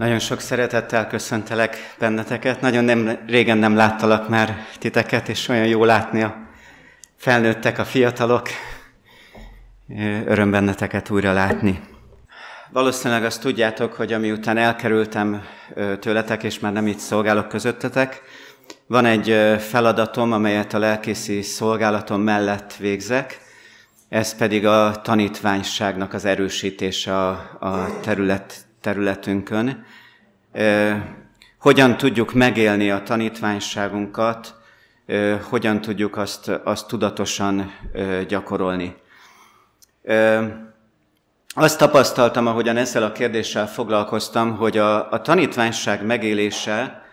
Nagyon sok szeretettel köszöntelek benneteket. Nagyon nem, régen nem láttalak már titeket, és olyan jó látni a felnőttek, a fiatalok. Öröm benneteket újra látni. Valószínűleg azt tudjátok, hogy amiután elkerültem tőletek, és már nem itt szolgálok közöttetek, van egy feladatom, amelyet a lelkészi szolgálatom mellett végzek, ez pedig a tanítványságnak az erősítése a, a terület, területünkön. Hogyan tudjuk megélni a tanítványságunkat, hogyan tudjuk azt, azt tudatosan gyakorolni. Azt tapasztaltam, ahogyan ezzel a kérdéssel foglalkoztam, hogy a, a tanítványság megélése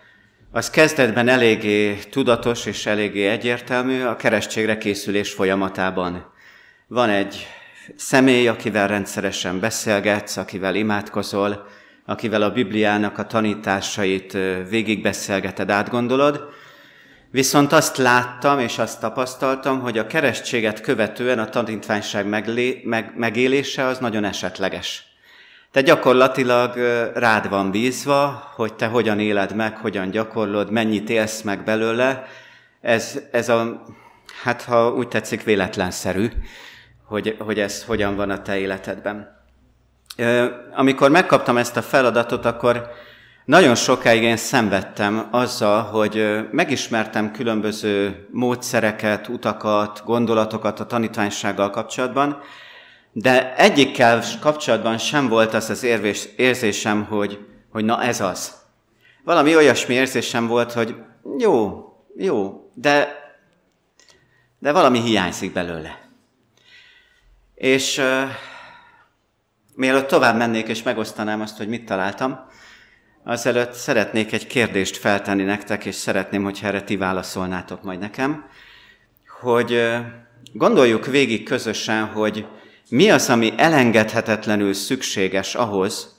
az kezdetben eléggé tudatos és eléggé egyértelmű a keresztségre készülés folyamatában. Van egy személy, akivel rendszeresen beszélgetsz, akivel imádkozol, akivel a Bibliának a tanításait végigbeszélgeted, átgondolod, Viszont azt láttam és azt tapasztaltam, hogy a keresztséget követően a tanítványság meglé, meg, megélése az nagyon esetleges. Te gyakorlatilag rád van bízva, hogy te hogyan éled meg, hogyan gyakorlod, mennyit élsz meg belőle. Ez, ez a, hát ha úgy tetszik, véletlenszerű hogy, hogy ez hogyan van a te életedben. Amikor megkaptam ezt a feladatot, akkor nagyon sokáig én szenvedtem azzal, hogy megismertem különböző módszereket, utakat, gondolatokat a tanítványsággal kapcsolatban, de egyikkel kapcsolatban sem volt az az érvés, érzésem, hogy, hogy na ez az. Valami olyasmi érzésem volt, hogy jó, jó, de, de valami hiányzik belőle. És uh, mielőtt tovább mennék és megosztanám azt, hogy mit találtam, azelőtt szeretnék egy kérdést feltenni nektek, és szeretném, hogy erre ti válaszolnátok majd nekem, hogy uh, gondoljuk végig közösen, hogy mi az, ami elengedhetetlenül szükséges ahhoz,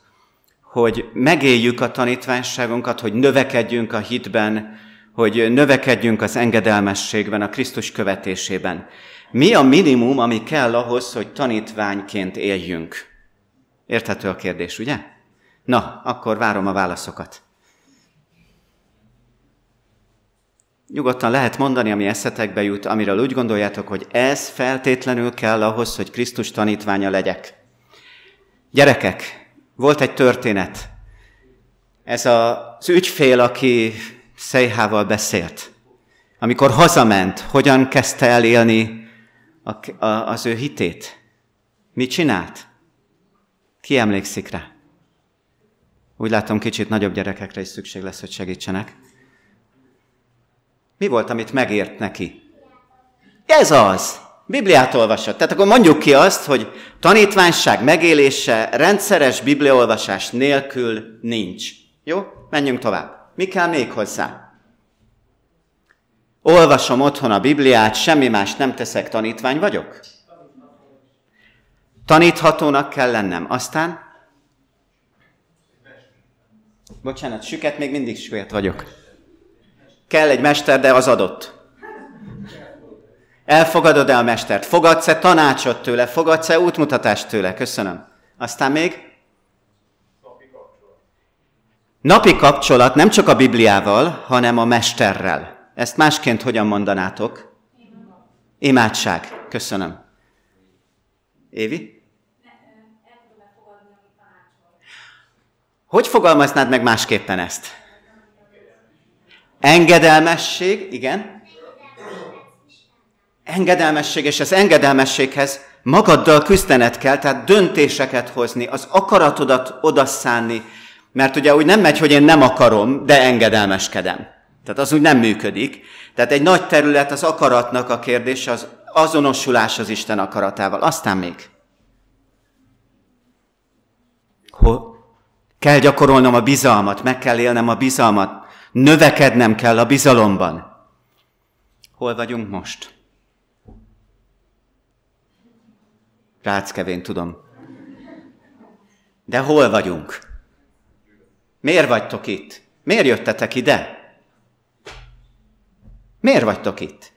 hogy megéljük a tanítványságunkat, hogy növekedjünk a hitben, hogy növekedjünk az engedelmességben, a Krisztus követésében. Mi a minimum, ami kell ahhoz, hogy tanítványként éljünk? Érthető a kérdés, ugye? Na, akkor várom a válaszokat. Nyugodtan lehet mondani, ami eszetekbe jut, amiről úgy gondoljátok, hogy ez feltétlenül kell ahhoz, hogy Krisztus tanítványa legyek. Gyerekek, volt egy történet. Ez az ügyfél, aki Szejhával beszélt. Amikor hazament, hogyan kezdte el a, a, az ő hitét. Mit csinált? Ki emlékszik rá? Úgy látom, kicsit nagyobb gyerekekre is szükség lesz, hogy segítsenek. Mi volt, amit megért neki? Ez az! Bibliát olvasott. Tehát akkor mondjuk ki azt, hogy tanítványság megélése rendszeres bibliaolvasás nélkül nincs. Jó? Menjünk tovább. Mi kell még hozzá? Olvasom otthon a Bibliát, semmi más nem teszek, tanítvány vagyok? Taníthatónak kell lennem. Aztán? Bocsánat, süket, még mindig süket vagyok. Kell egy mester, de az adott. Elfogadod el a mestert? Fogadsz-e tanácsot tőle? Fogadsz-e útmutatást tőle? Köszönöm. Aztán még? Napi kapcsolat nem csak a Bibliával, hanem a mesterrel. Ezt másként hogyan mondanátok? Imádság. Köszönöm. Évi? Hogy fogalmaznád meg másképpen ezt? Engedelmesség, igen. Engedelmesség, és az engedelmességhez magaddal küzdened kell, tehát döntéseket hozni, az akaratodat odaszánni, mert ugye úgy nem megy, hogy én nem akarom, de engedelmeskedem. Tehát az úgy nem működik. Tehát egy nagy terület az akaratnak a kérdése, az azonosulás az Isten akaratával. Aztán még. Hol? Kell gyakorolnom a bizalmat, meg kell élnem a bizalmat, növekednem kell a bizalomban. Hol vagyunk most? Ráckevén tudom. De hol vagyunk? Miért vagytok itt? Miért jöttetek ide? Miért vagytok itt?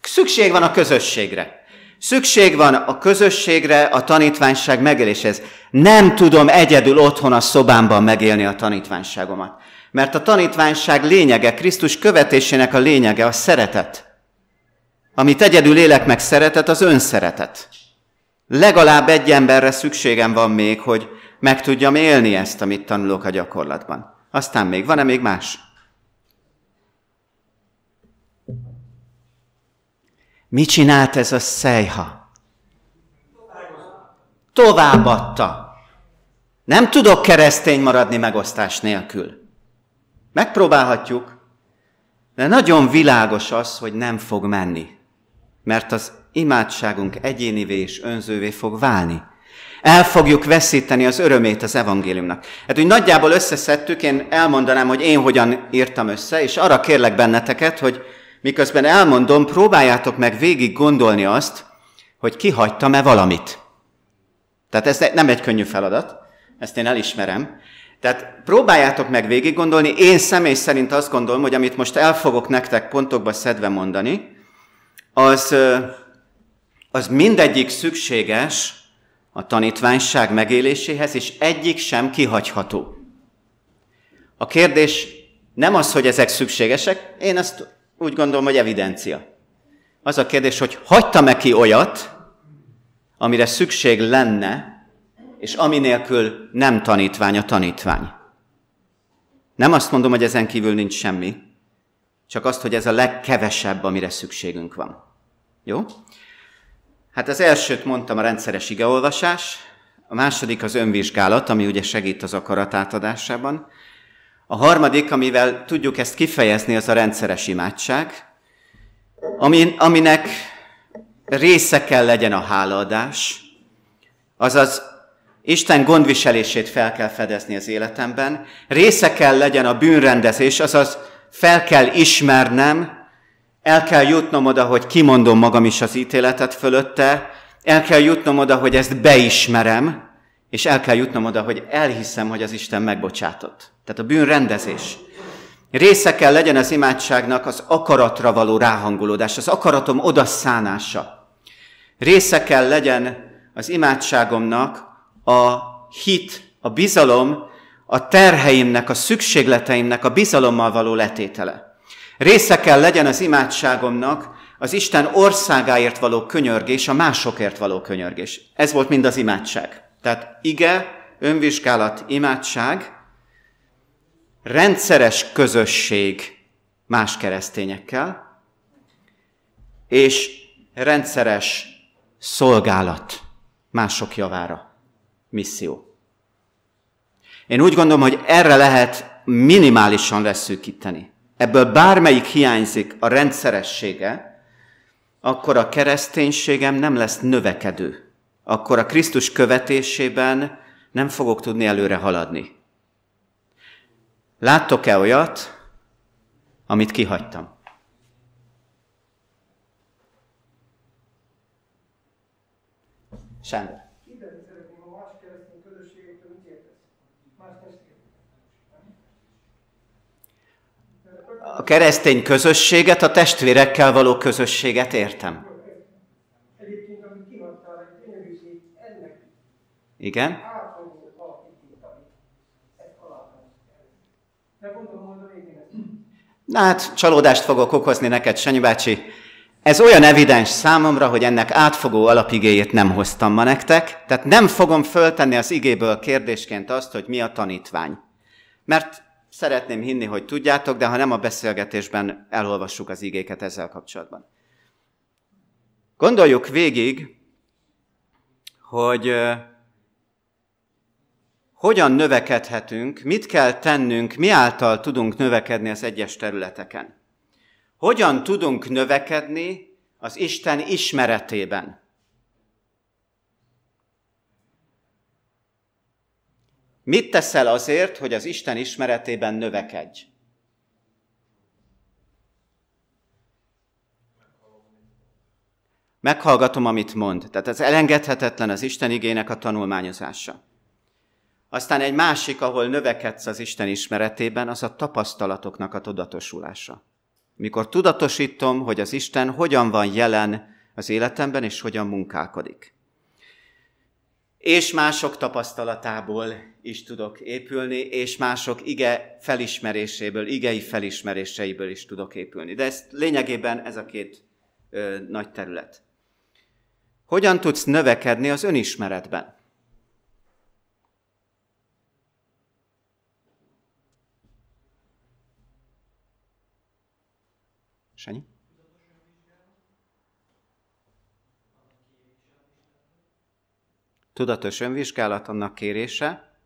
Szükség van a közösségre. Szükség van a közösségre, a tanítványság megéléshez. Nem tudom egyedül otthon a szobámban megélni a tanítványságomat. Mert a tanítványság lényege, Krisztus követésének a lényege a szeretet. Amit egyedül élek meg szeretet, az önszeretet. Legalább egy emberre szükségem van még, hogy meg tudjam élni ezt, amit tanulok a gyakorlatban. Aztán még van-e még más? Mit csinált ez a szejha? Továbbadta. Nem tudok keresztény maradni megosztás nélkül. Megpróbálhatjuk, de nagyon világos az, hogy nem fog menni. Mert az imádságunk egyénivé és önzővé fog válni. El fogjuk veszíteni az örömét az evangéliumnak. Hát úgy nagyjából összeszedtük, én elmondanám, hogy én hogyan írtam össze, és arra kérlek benneteket, hogy miközben elmondom, próbáljátok meg végig gondolni azt, hogy kihagytam-e valamit. Tehát ez nem egy könnyű feladat, ezt én elismerem. Tehát próbáljátok meg végig gondolni, én személy szerint azt gondolom, hogy amit most el fogok nektek pontokba szedve mondani, az, az mindegyik szükséges a tanítványság megéléséhez, és egyik sem kihagyható. A kérdés nem az, hogy ezek szükségesek, én ezt úgy gondolom, hogy evidencia. Az a kérdés, hogy hagytam-e ki olyat, amire szükség lenne, és ami nélkül nem tanítvány a tanítvány. Nem azt mondom, hogy ezen kívül nincs semmi, csak azt, hogy ez a legkevesebb, amire szükségünk van. Jó? Hát az elsőt mondtam a rendszeres igeolvasás, a második az önvizsgálat, ami ugye segít az akarat átadásában. A harmadik, amivel tudjuk ezt kifejezni, az a rendszeres imádság, amin, aminek része kell legyen a hálaadás, azaz Isten gondviselését fel kell fedezni az életemben, része kell legyen a bűnrendezés, azaz fel kell ismernem, el kell jutnom oda, hogy kimondom magam is az ítéletet fölötte, el kell jutnom oda, hogy ezt beismerem, és el kell jutnom oda, hogy elhiszem, hogy az Isten megbocsátott. Tehát a bűnrendezés. Része kell legyen az imádságnak az akaratra való ráhangolódás, az akaratom odaszánása. Része kell legyen az imádságomnak a hit, a bizalom, a terheimnek, a szükségleteimnek a bizalommal való letétele. Része kell legyen az imádságomnak az Isten országáért való könyörgés, a másokért való könyörgés. Ez volt mind az imádság. Tehát ige, önvizsgálat, imádság, rendszeres közösség más keresztényekkel, és rendszeres szolgálat mások javára, misszió. Én úgy gondolom, hogy erre lehet minimálisan leszűkíteni ebből bármelyik hiányzik a rendszeressége, akkor a kereszténységem nem lesz növekedő. Akkor a Krisztus követésében nem fogok tudni előre haladni. Láttok-e olyat, amit kihagytam? Sándor. a keresztény közösséget, a testvérekkel való közösséget értem. Igen? Na hát, csalódást fogok okozni neked, Sanyi bácsi. Ez olyan evidens számomra, hogy ennek átfogó alapigéjét nem hoztam ma nektek, tehát nem fogom föltenni az igéből kérdésként azt, hogy mi a tanítvány. Mert Szeretném hinni, hogy tudjátok, de ha nem a beszélgetésben elolvassuk az igéket ezzel kapcsolatban. Gondoljuk végig, hogy hogyan növekedhetünk, mit kell tennünk, mi által tudunk növekedni az egyes területeken. Hogyan tudunk növekedni az Isten ismeretében. Mit teszel azért, hogy az Isten ismeretében növekedj? Meghallgatom, amit mond. Tehát ez elengedhetetlen az Isten igének a tanulmányozása. Aztán egy másik, ahol növekedsz az Isten ismeretében, az a tapasztalatoknak a tudatosulása. Mikor tudatosítom, hogy az Isten hogyan van jelen az életemben, és hogyan munkálkodik. És mások tapasztalatából is tudok épülni, és mások ige felismeréséből, igei felismeréseiből is tudok épülni. De ez lényegében ez a két ö, nagy terület. Hogyan tudsz növekedni az önismeretben? Sanyi? Tudatos önvizsgálat annak kérése.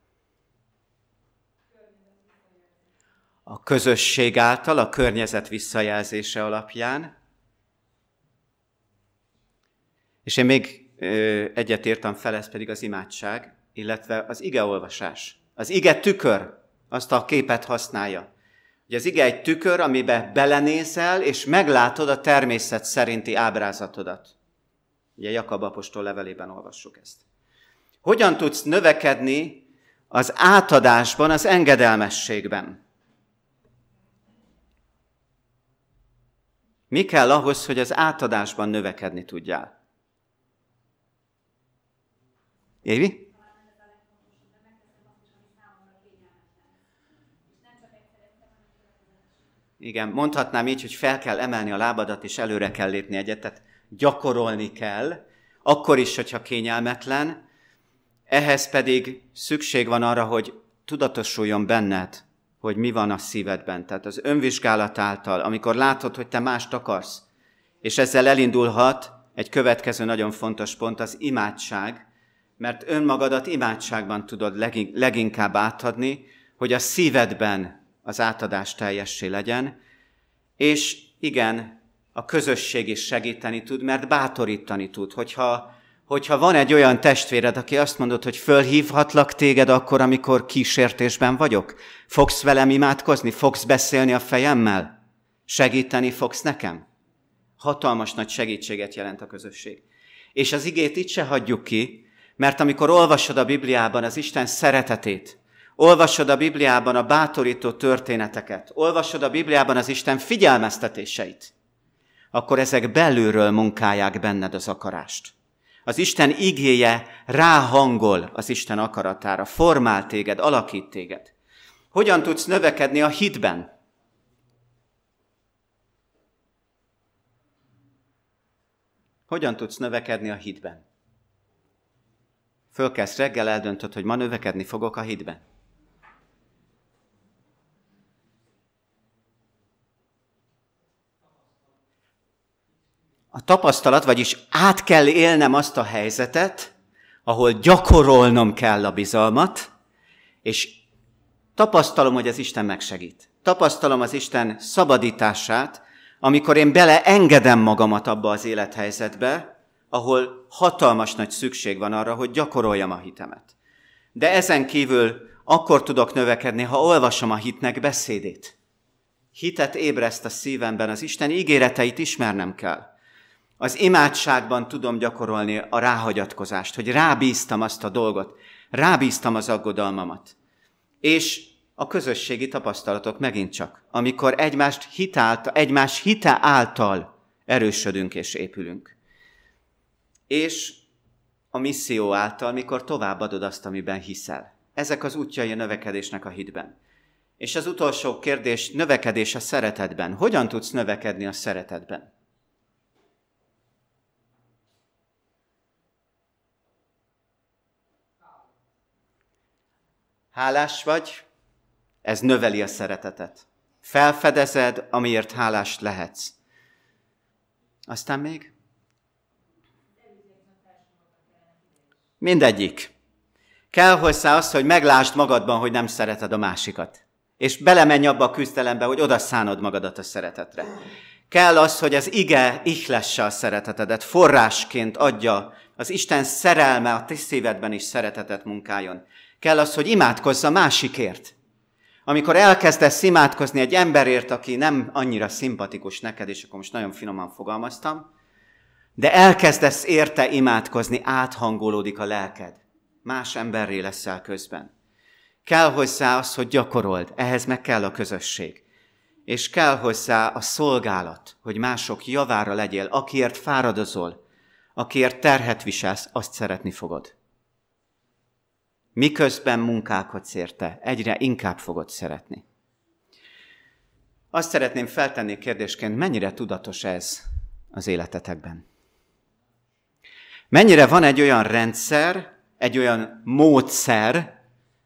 A közösség által, a környezet visszajelzése alapján. És én még egyet írtam fel, ez pedig az imádság, illetve az igeolvasás. Az ige tükör azt a képet használja. Ugye az ige egy tükör, amibe belenézel, és meglátod a természet szerinti ábrázatodat. Ugye Jakab apostol levelében olvassuk ezt. Hogyan tudsz növekedni az átadásban, az engedelmességben? Mi kell ahhoz, hogy az átadásban növekedni tudjál? Évi? Igen, mondhatnám így, hogy fel kell emelni a lábadat, és előre kell lépni egyet, tehát gyakorolni kell, akkor is, hogyha kényelmetlen, ehhez pedig szükség van arra, hogy tudatosuljon benned, hogy mi van a szívedben. Tehát az önvizsgálat által, amikor látod, hogy te mást akarsz, és ezzel elindulhat egy következő nagyon fontos pont, az imádság, mert önmagadat imádságban tudod leginkább átadni, hogy a szívedben az átadás teljessé legyen, és igen, a közösség is segíteni tud, mert bátorítani tud. Hogyha, hogyha van egy olyan testvéred, aki azt mondod, hogy fölhívhatlak téged akkor, amikor kísértésben vagyok, fogsz velem imádkozni, fogsz beszélni a fejemmel, segíteni fogsz nekem? Hatalmas nagy segítséget jelent a közösség. És az igét itt se hagyjuk ki, mert amikor olvasod a Bibliában az Isten szeretetét, olvasod a Bibliában a bátorító történeteket, olvasod a Bibliában az Isten figyelmeztetéseit, akkor ezek belülről munkálják benned az akarást. Az Isten igéje ráhangol az Isten akaratára, formál téged, alakít téged. Hogyan tudsz növekedni a hitben? Hogyan tudsz növekedni a hitben? Fölkelsz reggel, eldöntöd, hogy ma növekedni fogok a hitben. A tapasztalat, vagyis át kell élnem azt a helyzetet, ahol gyakorolnom kell a bizalmat, és tapasztalom, hogy az Isten megsegít. Tapasztalom az Isten szabadítását, amikor én beleengedem magamat abba az élethelyzetbe, ahol hatalmas nagy szükség van arra, hogy gyakoroljam a hitemet. De ezen kívül akkor tudok növekedni, ha olvasom a hitnek beszédét. Hitet ébreszt a szívemben, az Isten ígéreteit ismernem kell. Az imádságban tudom gyakorolni a ráhagyatkozást, hogy rábíztam azt a dolgot, rábíztam az aggodalmamat. És a közösségi tapasztalatok megint csak, amikor egymást hitálta, egymás hite által erősödünk és épülünk és a misszió által, mikor továbbadod azt, amiben hiszel. Ezek az útjai a növekedésnek a hitben. És az utolsó kérdés, növekedés a szeretetben. Hogyan tudsz növekedni a szeretetben? Hálás vagy, ez növeli a szeretetet. Felfedezed, amiért hálás lehetsz. Aztán még? Mindegyik. Kell hozzá az, hogy meglásd magadban, hogy nem szereted a másikat. És belemenj abba a küzdelembe, hogy oda szánod magadat a szeretetre. Kell az, hogy az ige ihlesse a szeretetedet, forrásként adja, az Isten szerelme a te szívedben is szeretetet munkáljon. Kell az, hogy imádkozz a másikért. Amikor elkezdesz imádkozni egy emberért, aki nem annyira szimpatikus neked, és akkor most nagyon finoman fogalmaztam, de elkezdesz érte imádkozni, áthangolódik a lelked. Más emberré leszel közben. Kell hozzá az, hogy gyakorold, ehhez meg kell a közösség. És kell hozzá a szolgálat, hogy mások javára legyél, akiért fáradozol, akiért terhet viselsz, azt szeretni fogod. Miközben munkálkodsz érte, egyre inkább fogod szeretni. Azt szeretném feltenni kérdésként, mennyire tudatos ez az életetekben? Mennyire van egy olyan rendszer, egy olyan módszer,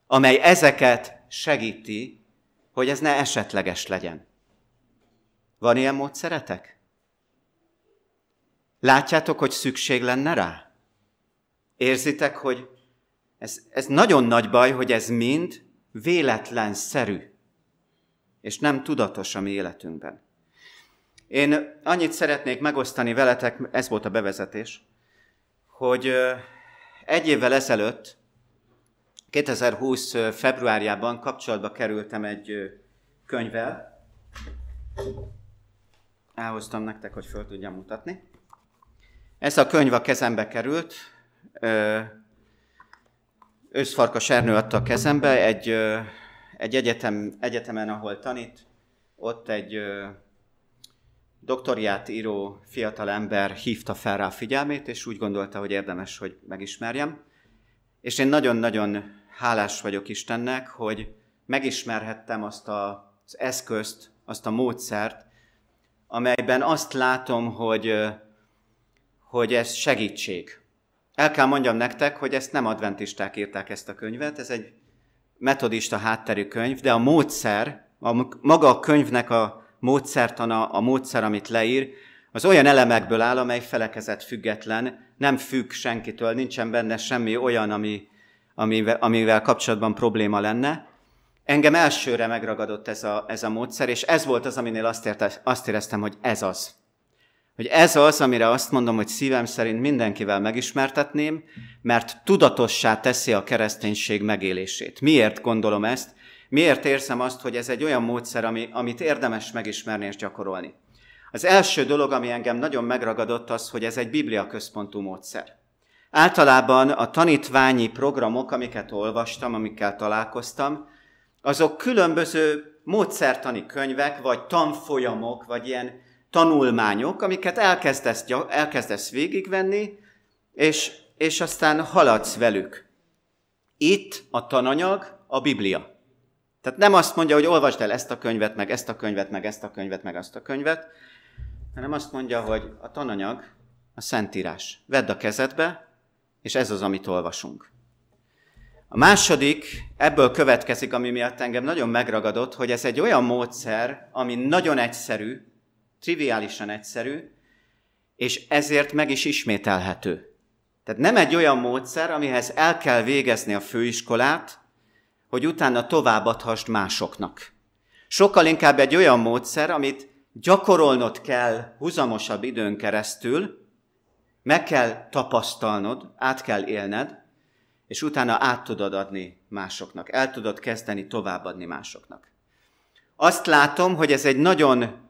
amely ezeket segíti, hogy ez ne esetleges legyen. Van ilyen módszeretek? Látjátok, hogy szükség lenne rá? Érzitek, hogy ez, ez nagyon nagy baj, hogy ez mind véletlenszerű, és nem tudatos a mi életünkben. Én annyit szeretnék megosztani veletek, ez volt a bevezetés, hogy egy évvel ezelőtt, 2020. februárjában kapcsolatba kerültem egy könyvvel. Elhoztam nektek, hogy föl tudjam mutatni. Ez a könyv a kezembe került. Őszfarkas Ernő adta a kezembe egy, egy egyetem, egyetemen, ahol tanít. Ott egy doktoriát író fiatal ember hívta fel rá a figyelmét, és úgy gondolta, hogy érdemes, hogy megismerjem. És én nagyon-nagyon hálás vagyok Istennek, hogy megismerhettem azt a, az eszközt, azt a módszert, amelyben azt látom, hogy, hogy ez segítség. El kell mondjam nektek, hogy ezt nem adventisták írták ezt a könyvet, ez egy metodista hátterű könyv, de a módszer, a, maga a könyvnek a módszertana, a módszer, amit leír, az olyan elemekből áll, amely felekezet független, nem függ senkitől, nincsen benne semmi olyan, ami, amivel, amivel kapcsolatban probléma lenne. Engem elsőre megragadott ez a, ez a módszer, és ez volt az, aminél azt, érte, azt éreztem, hogy ez az. Hogy ez az, amire azt mondom, hogy szívem szerint mindenkivel megismertetném, mert tudatossá teszi a kereszténység megélését. Miért gondolom ezt? Miért érzem azt, hogy ez egy olyan módszer, ami, amit érdemes megismerni és gyakorolni? Az első dolog, ami engem nagyon megragadott, az, hogy ez egy biblia központú módszer. Általában a tanítványi programok, amiket olvastam, amikkel találkoztam, azok különböző módszertani könyvek, vagy tanfolyamok, vagy ilyen tanulmányok, amiket elkezdesz, elkezdesz végigvenni, és, és aztán haladsz velük. Itt a tananyag a Biblia. Tehát nem azt mondja, hogy olvasd el ezt a könyvet, meg ezt a könyvet, meg ezt a könyvet, meg azt a könyvet, hanem azt mondja, hogy a tananyag a Szentírás. Vedd a kezedbe, és ez az, amit olvasunk. A második, ebből következik, ami miatt engem nagyon megragadott, hogy ez egy olyan módszer, ami nagyon egyszerű, triviálisan egyszerű, és ezért meg is ismételhető. Tehát nem egy olyan módszer, amihez el kell végezni a főiskolát, hogy utána továbbadhassd másoknak. Sokkal inkább egy olyan módszer, amit gyakorolnod kell huzamosabb időn keresztül, meg kell tapasztalnod, át kell élned, és utána át tudod adni másoknak, el tudod kezdeni továbbadni másoknak. Azt látom, hogy ez egy nagyon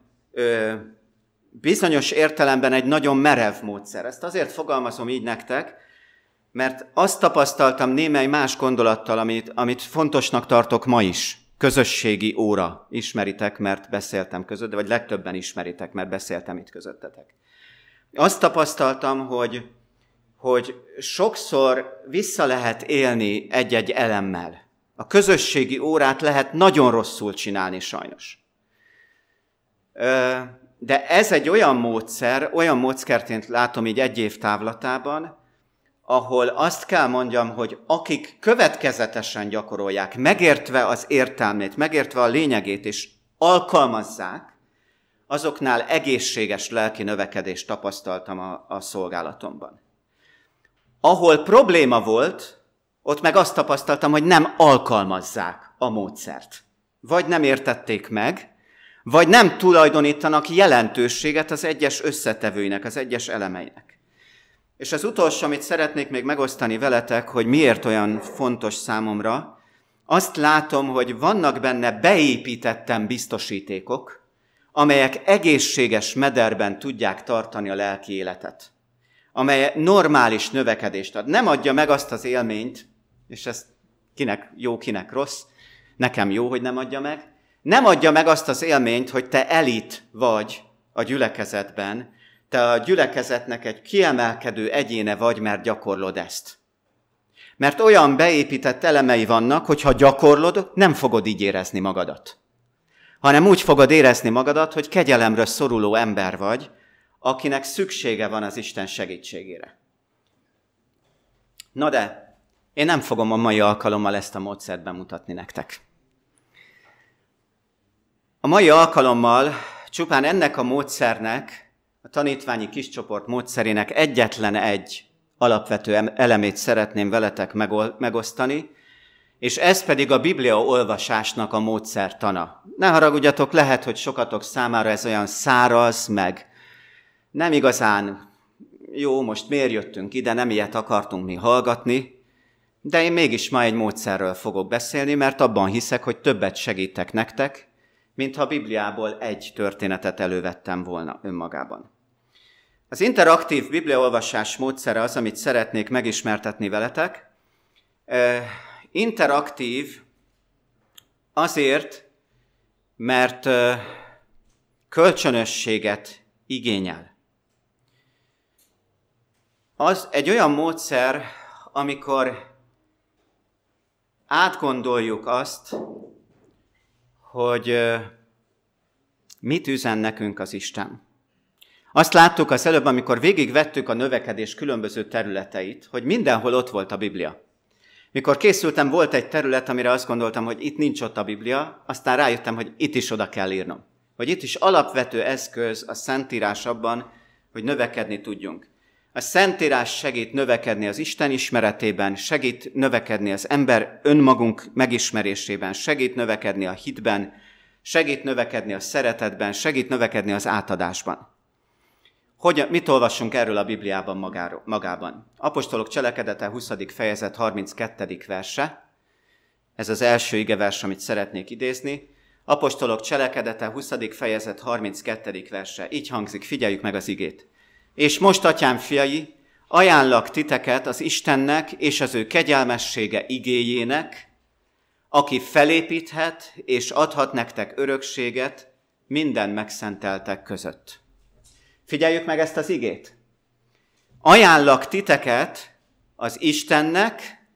bizonyos értelemben egy nagyon merev módszer. Ezt azért fogalmazom így nektek, mert azt tapasztaltam némely más gondolattal, amit, amit fontosnak tartok ma is. Közösségi óra. Ismeritek, mert beszéltem között, vagy legtöbben ismeritek, mert beszéltem itt közöttetek. Azt tapasztaltam, hogy, hogy sokszor vissza lehet élni egy-egy elemmel. A közösségi órát lehet nagyon rosszul csinálni sajnos. De ez egy olyan módszer, olyan módszerként látom így egy év távlatában, ahol azt kell mondjam, hogy akik következetesen gyakorolják, megértve az értelmét, megértve a lényegét, és alkalmazzák, azoknál egészséges lelki növekedést tapasztaltam a, a szolgálatomban. Ahol probléma volt, ott meg azt tapasztaltam, hogy nem alkalmazzák a módszert. Vagy nem értették meg, vagy nem tulajdonítanak jelentőséget az egyes összetevőinek, az egyes elemeinek. És az utolsó, amit szeretnék még megosztani veletek, hogy miért olyan fontos számomra, azt látom, hogy vannak benne beépítettem biztosítékok, amelyek egészséges mederben tudják tartani a lelki életet, amely normális növekedést ad. Nem adja meg azt az élményt, és ez kinek jó, kinek rossz, nekem jó, hogy nem adja meg, nem adja meg azt az élményt, hogy te elit vagy a gyülekezetben, te a gyülekezetnek egy kiemelkedő egyéne vagy, mert gyakorlod ezt. Mert olyan beépített elemei vannak, hogy ha gyakorlod, nem fogod így érezni magadat. Hanem úgy fogod érezni magadat, hogy kegyelemre szoruló ember vagy, akinek szüksége van az Isten segítségére. Na de, én nem fogom a mai alkalommal ezt a módszert bemutatni nektek. A mai alkalommal csupán ennek a módszernek, a tanítványi kiscsoport módszerének egyetlen egy alapvető elemét szeretném veletek megosztani, és ez pedig a Biblia olvasásnak a módszertana. Ne haragudjatok, lehet, hogy sokatok számára ez olyan száraz, meg nem igazán jó, most miért jöttünk ide, nem ilyet akartunk mi hallgatni, de én mégis ma egy módszerről fogok beszélni, mert abban hiszek, hogy többet segítek nektek, mint ha a Bibliából egy történetet elővettem volna önmagában. Az interaktív bibliaolvasás módszere az, amit szeretnék megismertetni veletek. Interaktív azért, mert kölcsönösséget igényel. Az egy olyan módszer, amikor átgondoljuk azt, hogy mit üzen nekünk az Isten. Azt láttuk az előbb, amikor végigvettük a növekedés különböző területeit, hogy mindenhol ott volt a Biblia. Mikor készültem, volt egy terület, amire azt gondoltam, hogy itt nincs ott a Biblia, aztán rájöttem, hogy itt is oda kell írnom. Hogy itt is alapvető eszköz a Szentírás abban, hogy növekedni tudjunk. A Szentírás segít növekedni az Isten ismeretében, segít növekedni az ember önmagunk megismerésében, segít növekedni a hitben, segít növekedni a szeretetben, segít növekedni az átadásban. Hogy, mit olvassunk erről a Bibliában magáról, magában? Apostolok cselekedete 20. fejezet 32. verse. Ez az első igevers, amit szeretnék idézni. Apostolok cselekedete 20. fejezet 32. verse. Így hangzik, figyeljük meg az igét. És most, atyám fiai, ajánlak titeket az Istennek és az ő kegyelmessége igéjének, aki felépíthet és adhat nektek örökséget minden megszenteltek között. Figyeljük meg ezt az igét. Ajánlak titeket az Istennek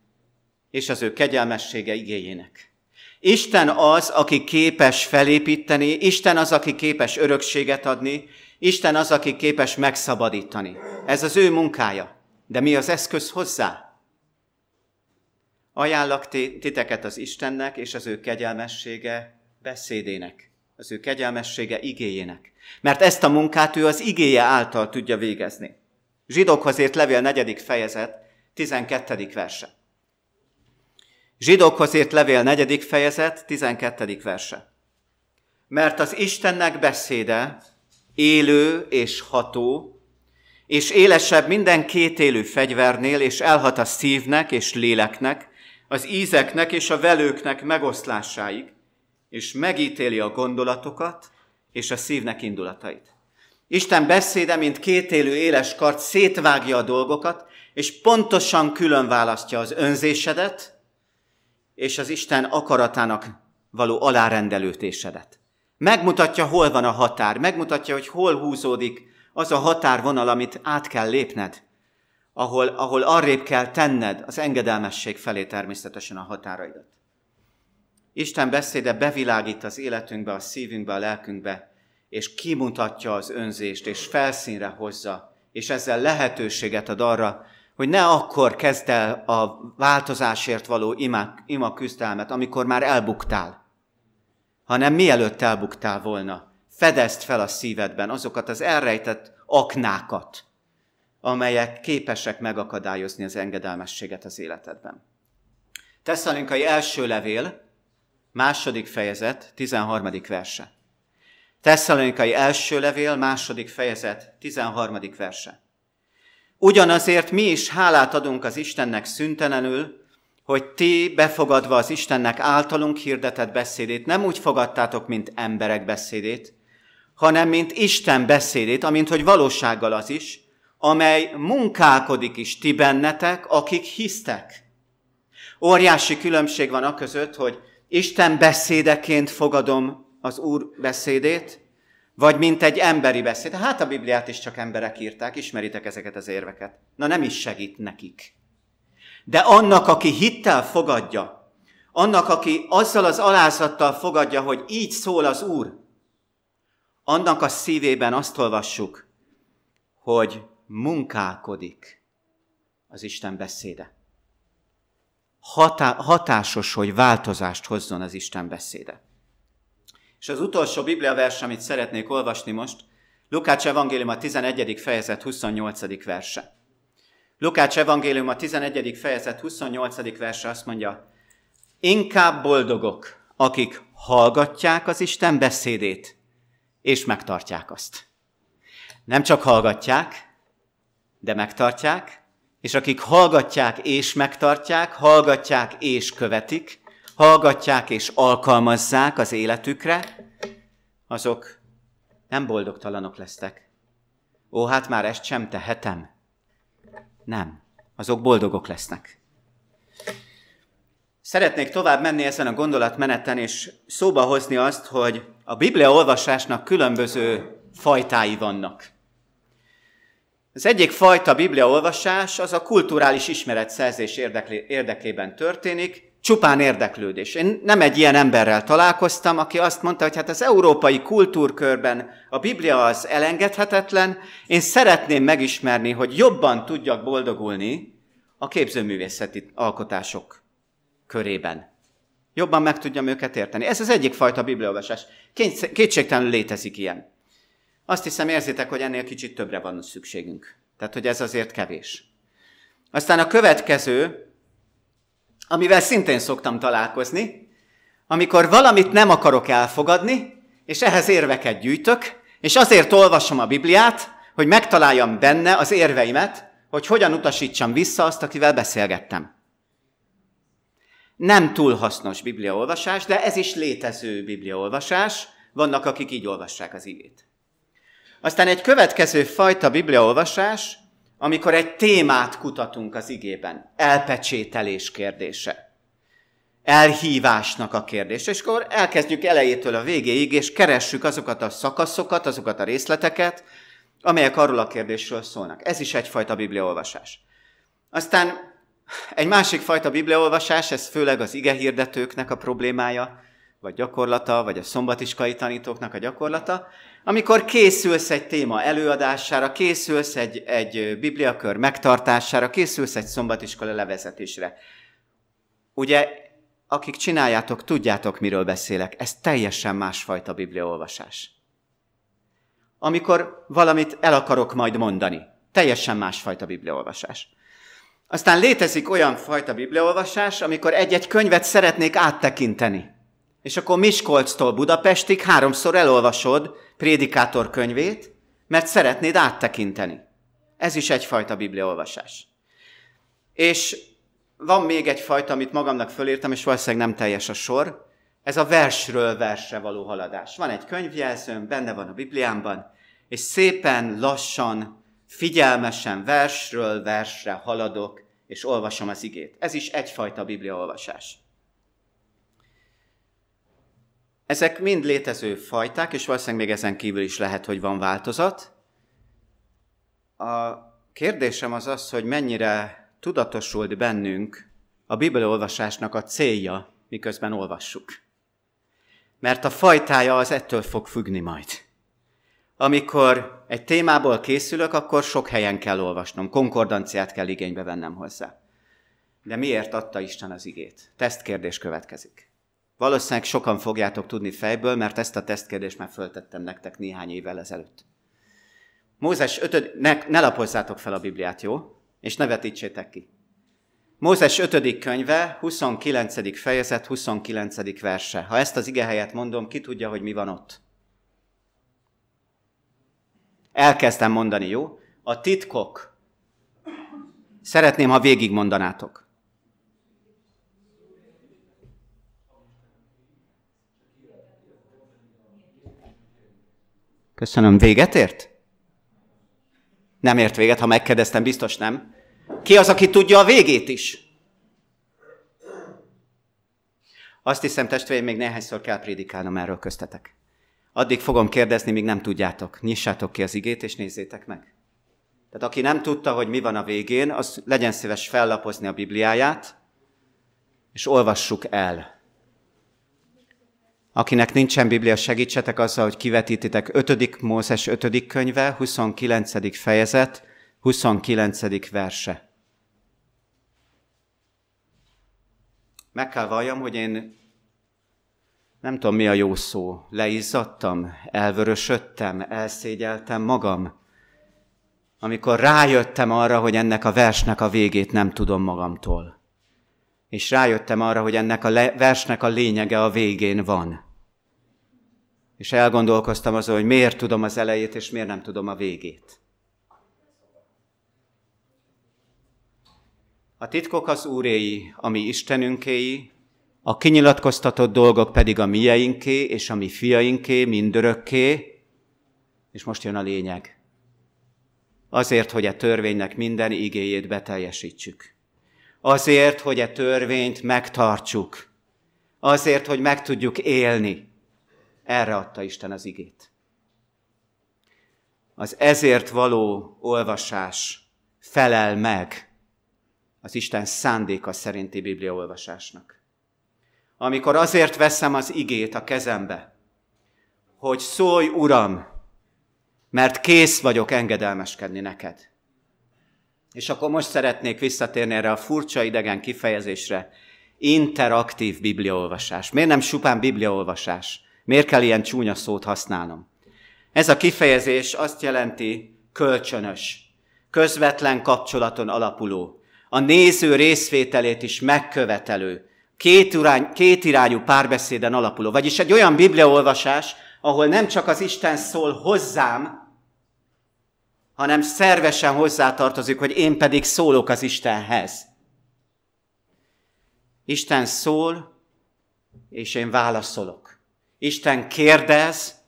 és az ő kegyelmessége igéjének. Isten az, aki képes felépíteni, Isten az, aki képes örökséget adni, Isten az, aki képes megszabadítani. Ez az ő munkája. De mi az eszköz hozzá? Ajánlak titeket az Istennek és az ő kegyelmessége beszédének, az ő kegyelmessége igéjének. Mert ezt a munkát ő az igéje által tudja végezni. Zsidókhoz ért levél 4. fejezet, 12. verse. Zsidókhoz ért levél 4. fejezet, 12. verse. Mert az Istennek beszéde élő és ható, és élesebb minden kétélű fegyvernél, és elhat a szívnek és léleknek, az ízeknek és a velőknek megoszlásáig, és megítéli a gondolatokat és a szívnek indulatait. Isten beszéde, mint kétélű éles kart, szétvágja a dolgokat, és pontosan külön választja az önzésedet, és az Isten akaratának való alárendelőtésedet. Megmutatja, hol van a határ, megmutatja, hogy hol húzódik az a határvonal, amit át kell lépned, ahol, ahol arrébb kell tenned az engedelmesség felé természetesen a határaidat. Isten beszéde bevilágít az életünkbe, a szívünkbe, a lelkünkbe, és kimutatja az önzést, és felszínre hozza, és ezzel lehetőséget ad arra, hogy ne akkor kezd el a változásért való ima, ima küzdelmet, amikor már elbuktál, hanem mielőtt elbuktál volna, fedezd fel a szívedben azokat az elrejtett aknákat, amelyek képesek megakadályozni az engedelmességet az életedben. Tesszalonika első levél, második fejezet, 13. verse. Tesszalonikai első levél, második fejezet, 13. verse. Ugyanazért mi is hálát adunk az Istennek szüntelenül, hogy ti befogadva az Istennek általunk hirdetett beszédét nem úgy fogadtátok, mint emberek beszédét, hanem mint Isten beszédét, amint hogy valósággal az is, amely munkálkodik is ti bennetek, akik hisztek. Óriási különbség van a között, hogy Isten beszédeként fogadom az Úr beszédét, vagy mint egy emberi beszéd. Hát a Bibliát is csak emberek írták, ismeritek ezeket az érveket. Na nem is segít nekik. De annak, aki hittel fogadja, annak, aki azzal az alázattal fogadja, hogy így szól az Úr, annak a szívében azt olvassuk, hogy munkálkodik az Isten beszéde. Hatá- hatásos, hogy változást hozzon az Isten beszéde. És az utolsó Biblia vers, amit szeretnék olvasni most, Lukács Evangélium a 11. fejezet 28. verse. Lukács Evangélium a 11. fejezet 28. verse azt mondja, inkább boldogok, akik hallgatják az Isten beszédét, és megtartják azt. Nem csak hallgatják, de megtartják, és akik hallgatják és megtartják, hallgatják és követik, hallgatják és alkalmazzák az életükre, azok nem boldogtalanok lesztek. Ó, hát már ezt sem tehetem. Nem, azok boldogok lesznek. Szeretnék tovább menni ezen a gondolatmeneten, és szóba hozni azt, hogy a Biblia olvasásnak különböző fajtái vannak. Az egyik fajta Biblia olvasás az a kulturális ismeretszerzés érdekében történik, csupán érdeklődés. Én nem egy ilyen emberrel találkoztam, aki azt mondta, hogy hát az európai kultúrkörben a Biblia az elengedhetetlen, én szeretném megismerni, hogy jobban tudjak boldogulni a képzőművészeti alkotások körében. Jobban meg tudjam őket érteni. Ez az egyik fajta bibliaolvasás. Kétségtelenül létezik ilyen. Azt hiszem, érzitek, hogy ennél kicsit többre van szükségünk. Tehát, hogy ez azért kevés. Aztán a következő, amivel szintén szoktam találkozni, amikor valamit nem akarok elfogadni, és ehhez érveket gyűjtök, és azért olvasom a Bibliát, hogy megtaláljam benne az érveimet, hogy hogyan utasítsam vissza azt, akivel beszélgettem. Nem túl hasznos bibliaolvasás, de ez is létező bibliaolvasás. Vannak, akik így olvassák az igét. Aztán egy következő fajta bibliaolvasás, amikor egy témát kutatunk az igében. Elpecsételés kérdése. Elhívásnak a kérdése. És akkor elkezdjük elejétől a végéig, és keressük azokat a szakaszokat, azokat a részleteket, amelyek arról a kérdésről szólnak. Ez is egyfajta bibliaolvasás. Aztán egy másik fajta bibliaolvasás, ez főleg az ige hirdetőknek a problémája, vagy gyakorlata, vagy a szombatiskai tanítóknak a gyakorlata, amikor készülsz egy téma előadására, készülsz egy, egy bibliakör megtartására, készülsz egy szombatiskola levezetésre. Ugye, akik csináljátok, tudjátok, miről beszélek. Ez teljesen másfajta bibliaolvasás. Amikor valamit el akarok majd mondani, teljesen másfajta bibliaolvasás. Aztán létezik olyan fajta bibliaolvasás, amikor egy-egy könyvet szeretnék áttekinteni. És akkor Miskolctól Budapestig háromszor elolvasod prédikátor könyvét, mert szeretnéd áttekinteni. Ez is egyfajta bibliaolvasás. És van még egy fajta, amit magamnak fölírtam, és valószínűleg nem teljes a sor, ez a versről versre való haladás. Van egy könyvjelzőm, benne van a Bibliámban, és szépen, lassan, figyelmesen versről versre haladok, és olvasom az igét. Ez is egyfajta bibliaolvasás. Ezek mind létező fajták, és valószínűleg még ezen kívül is lehet, hogy van változat. A kérdésem az az, hogy mennyire tudatosult bennünk a Bibliaolvasásnak a célja, miközben olvassuk. Mert a fajtája az ettől fog függni majd. Amikor egy témából készülök, akkor sok helyen kell olvasnom, konkordanciát kell igénybe vennem hozzá. De miért adta Isten az igét? Tesztkérdés következik. Valószínűleg sokan fogjátok tudni fejből, mert ezt a tesztkérdést már föltettem nektek néhány évvel ezelőtt. Mózes 5. Ne, ne lapozzátok fel a Bibliát, jó? És ne vetítsétek ki. Mózes 5. könyve, 29. fejezet, 29. verse. Ha ezt az ige helyet mondom, ki tudja, hogy mi van ott? Elkezdem mondani, jó? A titkok. Szeretném, ha végigmondanátok. Köszönöm. Véget ért? Nem ért véget, ha megkérdeztem, biztos nem. Ki az, aki tudja a végét is? Azt hiszem, testvéreim, még néhányszor kell prédikálnom erről köztetek. Addig fogom kérdezni, míg nem tudjátok. Nyissátok ki az igét, és nézzétek meg. Tehát aki nem tudta, hogy mi van a végén, az legyen szíves fellapozni a Bibliáját, és olvassuk el. Akinek nincsen Biblia, segítsetek azzal, hogy kivetítitek 5. Mózes 5. könyve, 29. fejezet, 29. verse. Meg kell valljam, hogy én nem tudom mi a jó szó, leizzadtam, elvörösödtem, elszégyeltem magam, amikor rájöttem arra, hogy ennek a versnek a végét nem tudom magamtól. És rájöttem arra, hogy ennek a le- versnek a lényege a végén van. És elgondolkoztam azon, hogy miért tudom az elejét, és miért nem tudom a végét. A titkok az úréi, ami Istenünkéi, a kinyilatkoztatott dolgok pedig a mieinké és a mi fiainké mindörökké, és most jön a lényeg. Azért, hogy a törvénynek minden igéjét beteljesítsük. Azért, hogy a törvényt megtartsuk. Azért, hogy meg tudjuk élni. Erre adta Isten az igét. Az ezért való olvasás felel meg az Isten szándéka szerinti Biblia olvasásnak amikor azért veszem az igét a kezembe, hogy szólj, Uram, mert kész vagyok engedelmeskedni neked. És akkor most szeretnék visszatérni erre a furcsa idegen kifejezésre, interaktív bibliaolvasás. Miért nem supán bibliaolvasás? Miért kell ilyen csúnya szót használnom? Ez a kifejezés azt jelenti kölcsönös, közvetlen kapcsolaton alapuló, a néző részvételét is megkövetelő, két, irány, két irányú párbeszéden alapuló. Vagyis egy olyan bibliaolvasás, ahol nem csak az Isten szól hozzám, hanem szervesen hozzátartozik, hogy én pedig szólok az Istenhez. Isten szól, és én válaszolok. Isten kérdez,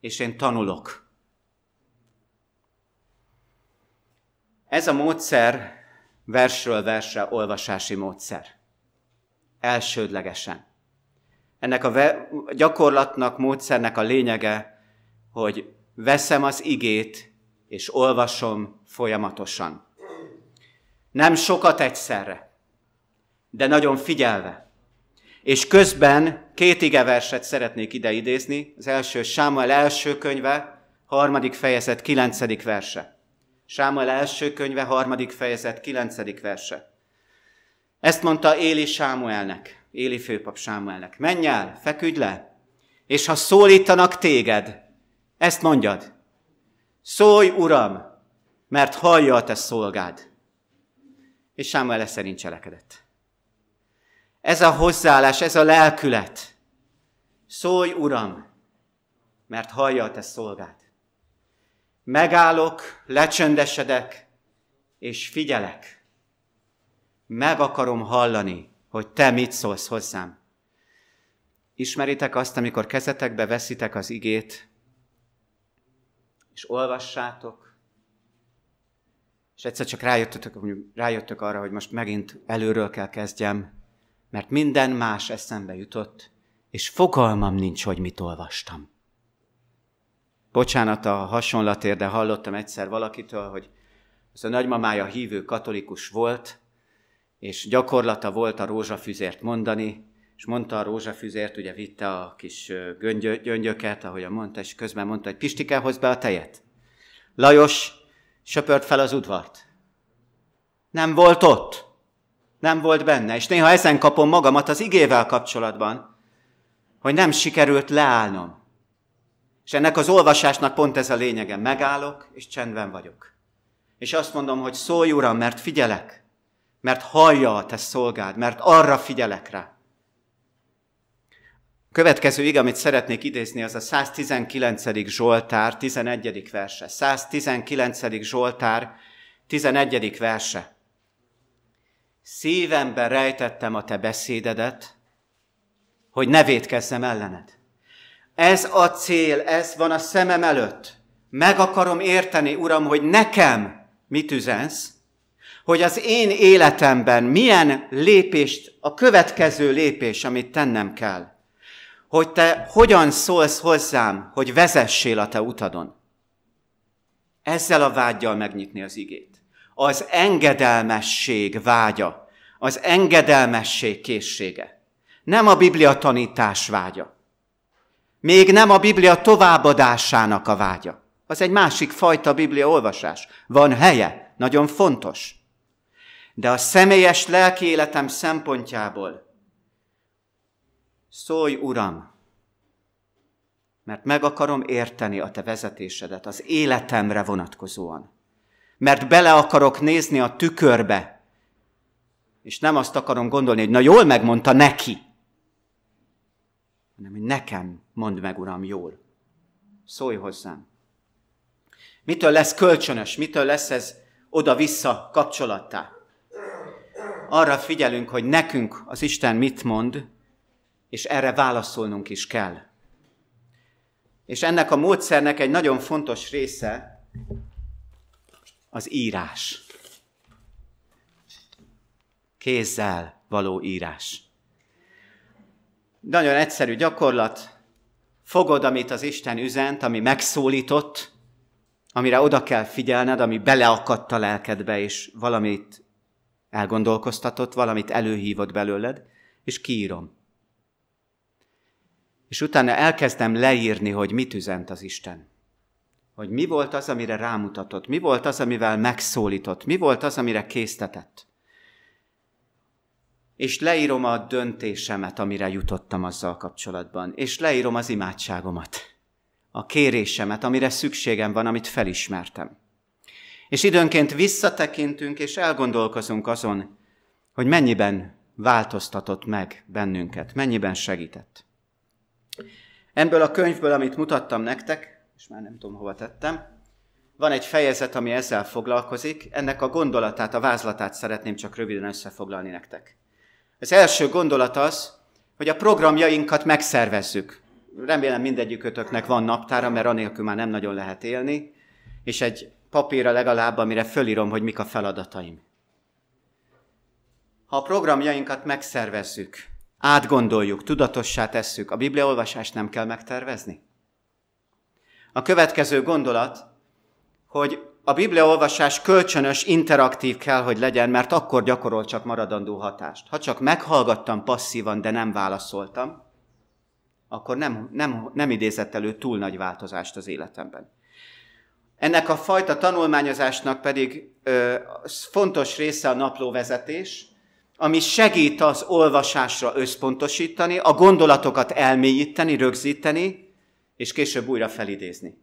és én tanulok. Ez a módszer versről versre olvasási módszer elsődlegesen. Ennek a gyakorlatnak, módszernek a lényege, hogy veszem az igét, és olvasom folyamatosan. Nem sokat egyszerre, de nagyon figyelve. És közben két igeverset szeretnék ide idézni. Az első Sámuel első könyve, harmadik fejezet, kilencedik verse. Sámuel első könyve, harmadik fejezet, kilencedik verse. Ezt mondta Éli Sámuelnek, Éli főpap Sámuelnek. Menj el, feküdj le, és ha szólítanak téged, ezt mondjad. Szólj, Uram, mert hallja a te szolgád. És Sámuel szerint cselekedett. Ez a hozzáállás, ez a lelkület. Szólj, Uram, mert hallja a te szolgád. Megállok, lecsöndesedek, és figyelek meg akarom hallani, hogy te mit szólsz hozzám. Ismeritek azt, amikor kezetekbe veszitek az igét, és olvassátok, és egyszer csak rájöttetek, rájöttök arra, hogy most megint előről kell kezdjem, mert minden más eszembe jutott, és fogalmam nincs, hogy mit olvastam. Bocsánat a hasonlatért, de hallottam egyszer valakitől, hogy az a nagymamája hívő katolikus volt, és gyakorlata volt a rózsafüzért mondani, és mondta a rózsafüzért, ugye vitte a kis göngyö, gyöngyöket, ahogy mondta, és közben mondta, hogy Pistike, hozd be a tejet. Lajos söpört fel az udvart. Nem volt ott. Nem volt benne. És néha ezen kapom magamat az igével kapcsolatban, hogy nem sikerült leállnom. És ennek az olvasásnak pont ez a lényege. Megállok, és csendben vagyok. És azt mondom, hogy szólj, Uram, mert figyelek mert hallja a te szolgád, mert arra figyelek rá. Következő ig, amit szeretnék idézni, az a 119. Zsoltár 11. verse. 119. Zsoltár 11. verse. Szívemben rejtettem a te beszédedet, hogy ne védkezzem ellened. Ez a cél, ez van a szemem előtt. Meg akarom érteni, Uram, hogy nekem mit üzensz, hogy az én életemben milyen lépést, a következő lépés, amit tennem kell. hogy te hogyan szólsz hozzám, hogy vezessél a te utadon. Ezzel a vágyjal megnyitni az igét. Az engedelmesség vágya, az engedelmesség készsége. Nem a Biblia tanítás vágya. Még nem a Biblia továbbadásának a vágya. Az egy másik fajta Biblia olvasás. Van helye, nagyon fontos. De a személyes lelki életem szempontjából szólj, Uram, mert meg akarom érteni a te vezetésedet az életemre vonatkozóan. Mert bele akarok nézni a tükörbe, és nem azt akarom gondolni, hogy na jól megmondta neki, hanem hogy nekem mondd meg, Uram, jól. Szólj hozzám. Mitől lesz kölcsönös, mitől lesz ez oda-vissza kapcsolattá? Arra figyelünk, hogy nekünk az Isten mit mond, és erre válaszolnunk is kell. És ennek a módszernek egy nagyon fontos része az írás. Kézzel való írás. Nagyon egyszerű gyakorlat. Fogod, amit az Isten üzent, ami megszólított, amire oda kell figyelned, ami beleakadt a lelkedbe, és valamit elgondolkoztatott, valamit előhívott belőled, és kiírom. És utána elkezdem leírni, hogy mit üzent az Isten. Hogy mi volt az, amire rámutatott, mi volt az, amivel megszólított, mi volt az, amire késztetett. És leírom a döntésemet, amire jutottam azzal kapcsolatban. És leírom az imádságomat, a kérésemet, amire szükségem van, amit felismertem. És időnként visszatekintünk, és elgondolkozunk azon, hogy mennyiben változtatott meg bennünket, mennyiben segített. Ebből a könyvből, amit mutattam nektek, és már nem tudom, hova tettem, van egy fejezet, ami ezzel foglalkozik. Ennek a gondolatát, a vázlatát szeretném csak röviden összefoglalni nektek. Az első gondolat az, hogy a programjainkat megszervezzük. Remélem mindegyikőtöknek van naptára, mert anélkül már nem nagyon lehet élni, és egy papírra legalább, amire fölírom, hogy mik a feladataim. Ha a programjainkat megszervezzük, átgondoljuk, tudatossá tesszük, a bibliaolvasást nem kell megtervezni? A következő gondolat, hogy a bibliaolvasás kölcsönös, interaktív kell, hogy legyen, mert akkor gyakorol csak maradandó hatást. Ha csak meghallgattam passzívan, de nem válaszoltam, akkor nem, nem, nem idézett elő túl nagy változást az életemben. Ennek a fajta tanulmányozásnak pedig ö, fontos része a naplóvezetés, ami segít az olvasásra összpontosítani, a gondolatokat elmélyíteni, rögzíteni, és később újra felidézni.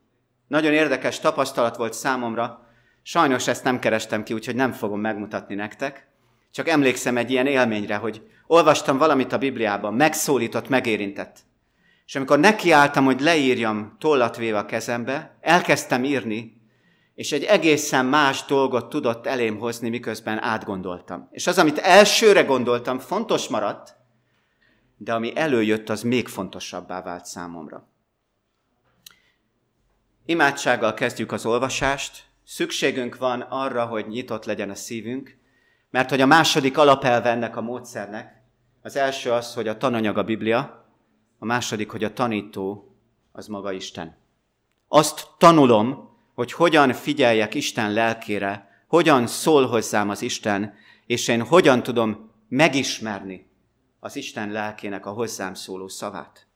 Nagyon érdekes tapasztalat volt számomra, sajnos ezt nem kerestem ki, úgyhogy nem fogom megmutatni nektek, csak emlékszem egy ilyen élményre, hogy olvastam valamit a Bibliában, megszólított, megérintett. És amikor nekiálltam, hogy leírjam tollat véve a kezembe, elkezdtem írni, és egy egészen más dolgot tudott elém hozni, miközben átgondoltam. És az, amit elsőre gondoltam, fontos maradt, de ami előjött, az még fontosabbá vált számomra. Imádsággal kezdjük az olvasást. Szükségünk van arra, hogy nyitott legyen a szívünk, mert hogy a második alapelve ennek a módszernek, az első az, hogy a tananyag a Biblia, a második, hogy a tanító az maga Isten. Azt tanulom, hogy hogyan figyeljek Isten lelkére, hogyan szól hozzám az Isten, és én hogyan tudom megismerni az Isten lelkének a hozzám szóló szavát.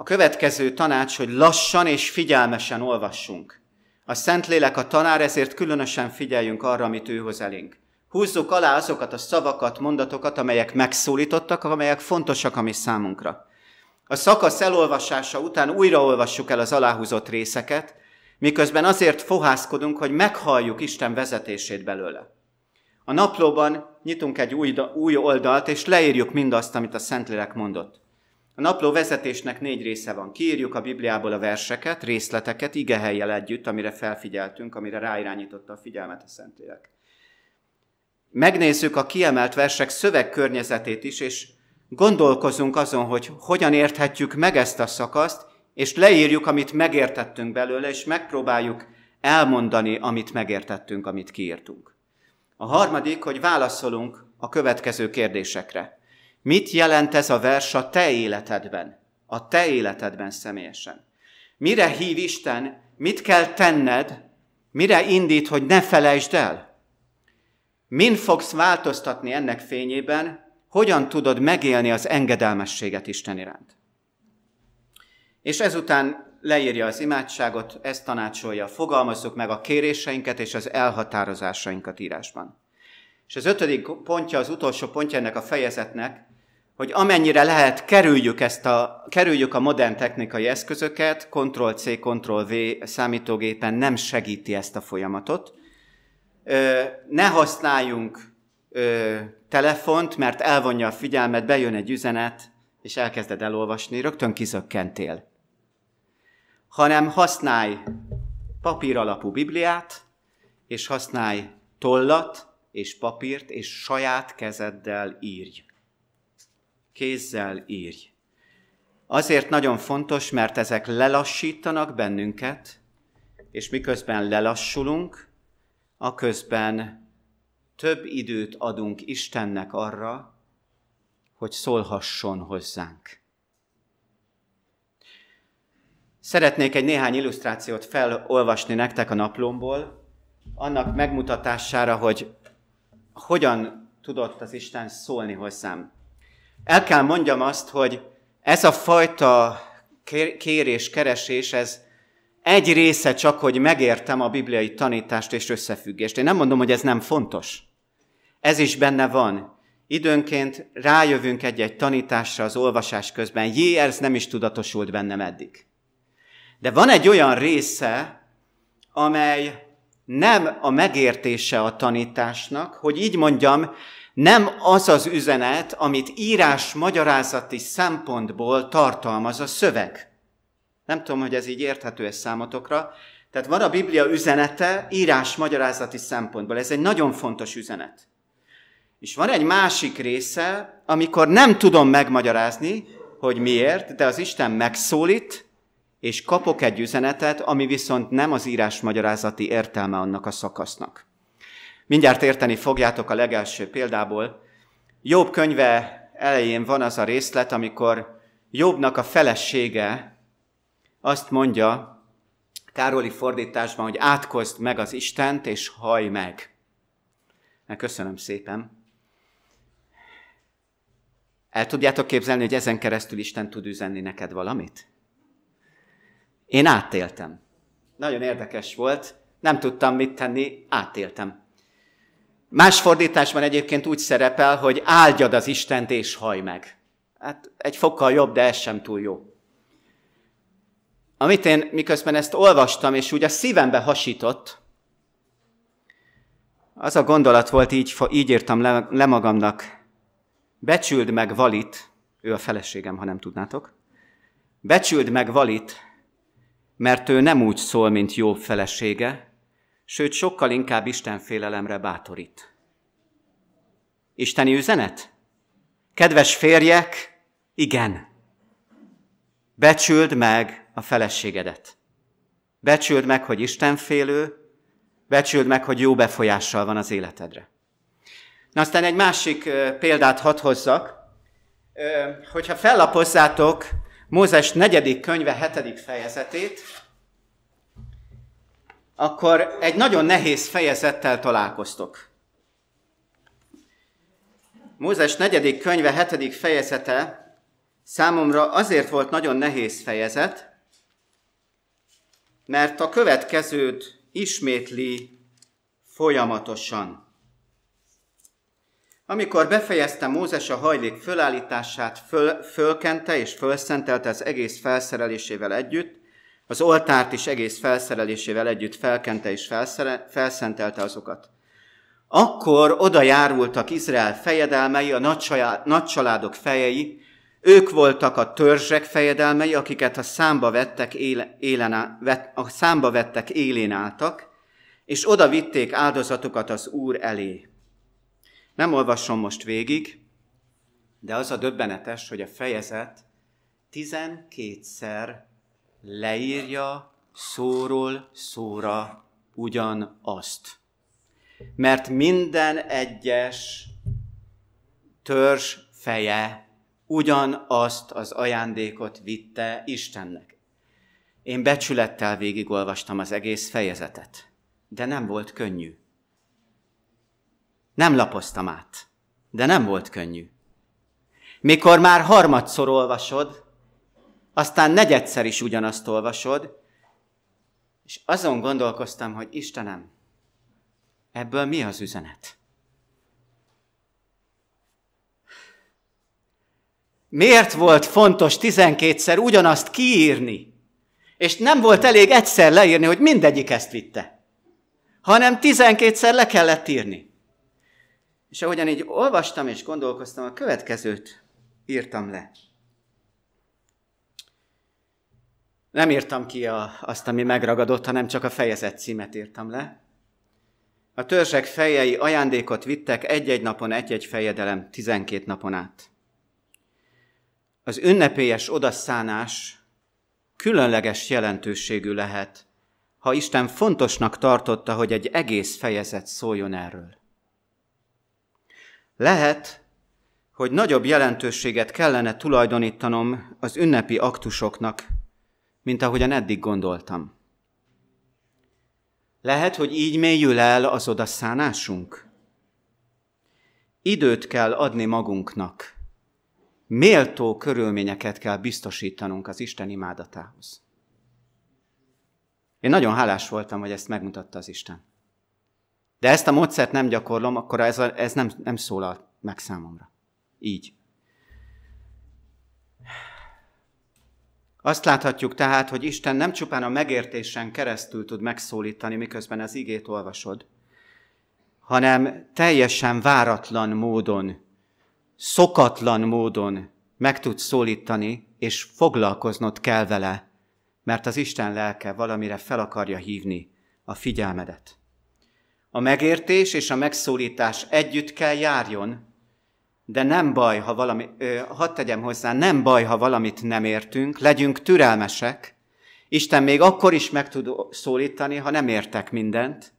A következő tanács, hogy lassan és figyelmesen olvassunk. A Szentlélek a tanár, ezért különösen figyeljünk arra, amit ő hoz elénk. Húzzuk alá azokat a szavakat, mondatokat, amelyek megszólítottak, amelyek fontosak a mi számunkra. A szakasz elolvasása után újraolvassuk el az aláhúzott részeket, miközben azért fohászkodunk, hogy meghalljuk Isten vezetését belőle. A naplóban nyitunk egy új, új oldalt, és leírjuk mindazt, amit a Szentlélek mondott. A napló vezetésnek négy része van. Kiírjuk a Bibliából a verseket, részleteket, igehelyjel együtt, amire felfigyeltünk, amire ráirányította a figyelmet a Szentlélek. Megnézzük a kiemelt versek szövegkörnyezetét is, és gondolkozunk azon, hogy hogyan érthetjük meg ezt a szakaszt, és leírjuk, amit megértettünk belőle, és megpróbáljuk elmondani, amit megértettünk, amit kiírtunk. A harmadik, hogy válaszolunk a következő kérdésekre. Mit jelent ez a vers a te életedben? A te életedben személyesen. Mire hív Isten? Mit kell tenned? Mire indít, hogy ne felejtsd el? Min fogsz változtatni ennek fényében? Hogyan tudod megélni az engedelmességet Isten iránt? És ezután leírja az imádságot, ezt tanácsolja, fogalmazzuk meg a kéréseinket és az elhatározásainkat írásban. És az ötödik pontja, az utolsó pontja ennek a fejezetnek, hogy amennyire lehet, kerüljük, ezt a, kerüljük a modern technikai eszközöket, Ctrl-C, Ctrl-V számítógépen nem segíti ezt a folyamatot. Ne használjunk telefont, mert elvonja a figyelmet, bejön egy üzenet, és elkezded elolvasni, rögtön kizökkentél. Hanem használj papír alapú Bibliát, és használj tollat és papírt, és saját kezeddel írj kézzel írj. Azért nagyon fontos, mert ezek lelassítanak bennünket, és miközben lelassulunk, aközben több időt adunk Istennek arra, hogy szólhasson hozzánk. Szeretnék egy néhány illusztrációt felolvasni nektek a naplomból, annak megmutatására, hogy hogyan tudott az Isten szólni hozzám. El kell mondjam azt, hogy ez a fajta kérés, keresés, ez egy része csak, hogy megértem a bibliai tanítást és összefüggést. Én nem mondom, hogy ez nem fontos. Ez is benne van. Időnként rájövünk egy-egy tanításra az olvasás közben. Jé, ez nem is tudatosult bennem eddig. De van egy olyan része, amely nem a megértése a tanításnak, hogy így mondjam, nem az az üzenet, amit írás magyarázati szempontból tartalmaz a szöveg. Nem tudom, hogy ez így érthető ez számotokra. Tehát van a Biblia üzenete írás magyarázati szempontból. Ez egy nagyon fontos üzenet. És van egy másik része, amikor nem tudom megmagyarázni, hogy miért, de az Isten megszólít, és kapok egy üzenetet, ami viszont nem az írás magyarázati értelme annak a szakasznak. Mindjárt érteni fogjátok a legelső példából. Jobb könyve elején van az a részlet, amikor Jobbnak a felesége azt mondja, Károli fordításban, hogy átkozd meg az Istent, és haj meg. Köszönöm szépen. El tudjátok képzelni, hogy ezen keresztül Isten tud üzenni neked valamit? Én átéltem. Nagyon érdekes volt, nem tudtam mit tenni, átéltem. Más fordításban egyébként úgy szerepel, hogy áldjad az Istent és haj meg. Hát egy fokkal jobb, de ez sem túl jó. Amit én miközben ezt olvastam, és úgy a szívembe hasított, az a gondolat volt, így, így írtam le, le magamnak, becsüld meg Valit, ő a feleségem, ha nem tudnátok, becsüld meg Valit, mert ő nem úgy szól, mint Jobb felesége, sőt sokkal inkább Isten félelemre bátorít. Isteni üzenet? Kedves férjek, igen. Becsüld meg a feleségedet. Becsüld meg, hogy Isten félő, becsüld meg, hogy jó befolyással van az életedre. Na aztán egy másik példát hadd hozzak. Hogyha fellapozzátok Mózes negyedik könyve hetedik fejezetét, akkor egy nagyon nehéz fejezettel találkoztok. Mózes negyedik könyve hetedik fejezete számomra azért volt nagyon nehéz fejezet, mert a következőt ismétli folyamatosan. Amikor befejezte Mózes a hajlék fölállítását, föl, fölkente és fölszentelte az egész felszerelésével együtt, az oltárt is egész felszerelésével együtt felkente és felszere, felszentelte azokat. Akkor oda járultak Izrael fejedelmei, a nagycsaládok fejei, ők voltak a törzsek fejedelmei, akiket a számba vettek, éle, élen, a számba vettek élén álltak, és oda vitték áldozatokat az Úr elé. Nem olvasom most végig, de az a döbbenetes, hogy a fejezet tizenkétszer leírja szóról szóra ugyanazt. Mert minden egyes törzs feje ugyanazt az ajándékot vitte Istennek. Én becsülettel végigolvastam az egész fejezetet, de nem volt könnyű. Nem lapoztam át, de nem volt könnyű. Mikor már harmadszor olvasod, aztán negyedszer is ugyanazt olvasod, és azon gondolkoztam, hogy Istenem, ebből mi az üzenet? Miért volt fontos tizenkétszer ugyanazt kiírni? És nem volt elég egyszer leírni, hogy mindegyik ezt vitte, hanem tizenkétszer le kellett írni. És ahogyan így olvastam és gondolkoztam, a következőt írtam le. Nem írtam ki a, azt, ami megragadott, hanem csak a fejezet címet írtam le. A törzsek fejei ajándékot vittek egy-egy napon egy-egy fejedelem, tizenkét napon át. Az ünnepélyes odaszánás különleges jelentőségű lehet, ha Isten fontosnak tartotta, hogy egy egész fejezet szóljon erről. Lehet, hogy nagyobb jelentőséget kellene tulajdonítanom az ünnepi aktusoknak, mint ahogyan eddig gondoltam. Lehet, hogy így mélyül el az odaszánásunk. Időt kell adni magunknak. Méltó körülményeket kell biztosítanunk az Isten imádatához. Én nagyon hálás voltam, hogy ezt megmutatta az Isten. De ezt a módszert nem gyakorlom, akkor ez, ez nem, nem szólal meg számomra. Így. Azt láthatjuk tehát, hogy Isten nem csupán a megértésen keresztül tud megszólítani, miközben az igét olvasod, hanem teljesen váratlan módon, szokatlan módon meg tud szólítani, és foglalkoznod kell vele, mert az Isten lelke valamire fel akarja hívni a figyelmedet. A megértés és a megszólítás együtt kell járjon, de nem baj, ha valami, hadd tegyem hozzá, nem baj, ha valamit nem értünk, legyünk türelmesek, Isten még akkor is meg tud szólítani, ha nem értek mindent,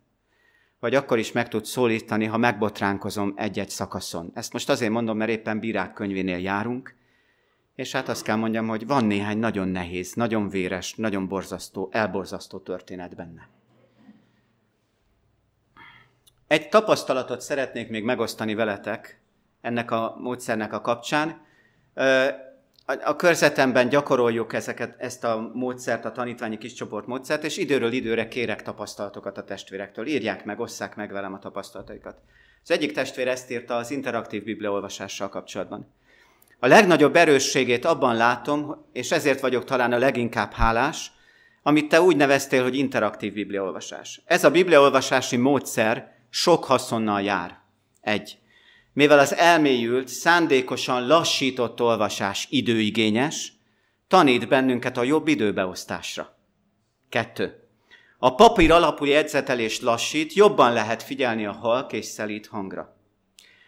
vagy akkor is meg tud szólítani, ha megbotránkozom egy-egy szakaszon. Ezt most azért mondom, mert éppen bírák könyvénél járunk, és hát azt kell mondjam, hogy van néhány nagyon nehéz, nagyon véres, nagyon borzasztó, elborzasztó történet benne. Egy tapasztalatot szeretnék még megosztani veletek, ennek a módszernek a kapcsán. A körzetemben gyakoroljuk ezeket, ezt a módszert, a tanítványi kiscsoport módszert, és időről időre kérek tapasztalatokat a testvérektől. Írják meg, osszák meg velem a tapasztalataikat. Az egyik testvér ezt írta az interaktív bibliaolvasással kapcsolatban. A legnagyobb erősségét abban látom, és ezért vagyok talán a leginkább hálás, amit te úgy neveztél, hogy interaktív bibliaolvasás. Ez a bibliaolvasási módszer sok haszonnal jár. Egy mivel az elmélyült, szándékosan lassított olvasás időigényes, tanít bennünket a jobb időbeosztásra. Kettő. A papír alapú jegyzetelés lassít, jobban lehet figyelni a halk és szelít hangra.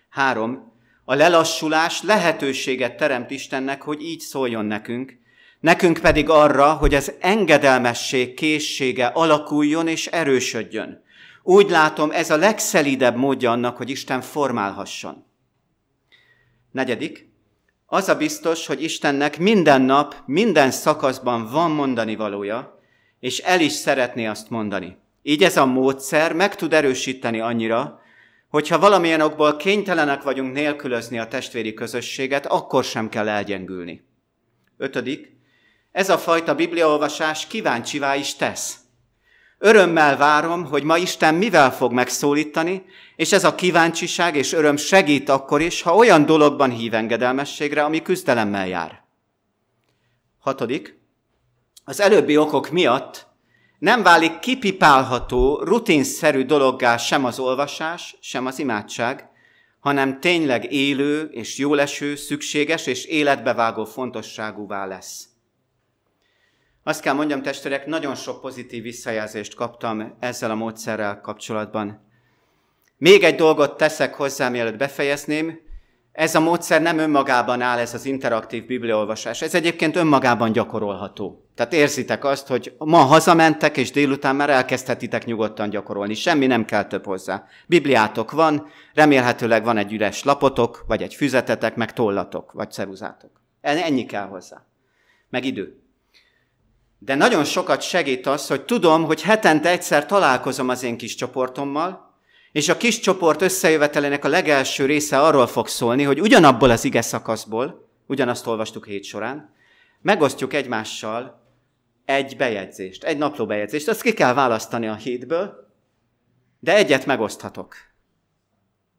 Három. A lelassulás lehetőséget teremt Istennek, hogy így szóljon nekünk, nekünk pedig arra, hogy az engedelmesség készsége alakuljon és erősödjön. Úgy látom, ez a legszelidebb módja annak, hogy Isten formálhasson. Negyedik, az a biztos, hogy Istennek minden nap, minden szakaszban van mondani valója, és el is szeretné azt mondani. Így ez a módszer meg tud erősíteni annyira, hogyha valamilyen okból kénytelenek vagyunk nélkülözni a testvéri közösséget, akkor sem kell elgyengülni. Ötödik, ez a fajta bibliaolvasás kíváncsivá is tesz. Örömmel várom, hogy ma Isten mivel fog megszólítani, és ez a kíváncsiság és öröm segít akkor is, ha olyan dologban hív engedelmességre, ami küzdelemmel jár. Hatodik. Az előbbi okok miatt nem válik kipipálható, rutinszerű dologgá sem az olvasás, sem az imádság, hanem tényleg élő és jóleső, szükséges és életbevágó fontosságúvá lesz. Azt kell mondjam, testvérek, nagyon sok pozitív visszajelzést kaptam ezzel a módszerrel kapcsolatban. Még egy dolgot teszek hozzá, mielőtt befejezném. ez a módszer nem önmagában áll, ez az interaktív bibliaolvasás. Ez egyébként önmagában gyakorolható. Tehát érzitek azt, hogy ma hazamentek, és délután már elkezdhetitek nyugodtan gyakorolni. Semmi nem kell több hozzá. Bibliátok van, remélhetőleg van egy üres lapotok, vagy egy füzetetek, meg tollatok, vagy ceruzátok. Ennyi kell hozzá. Meg idő. De nagyon sokat segít az, hogy tudom, hogy hetente egyszer találkozom az én kis csoportommal, és a kis csoport összejövetelének a legelső része arról fog szólni, hogy ugyanabból az ige szakaszból, ugyanazt olvastuk hét során, megosztjuk egymással egy bejegyzést, egy napló bejegyzést. Azt ki kell választani a hétből, de egyet megoszthatok.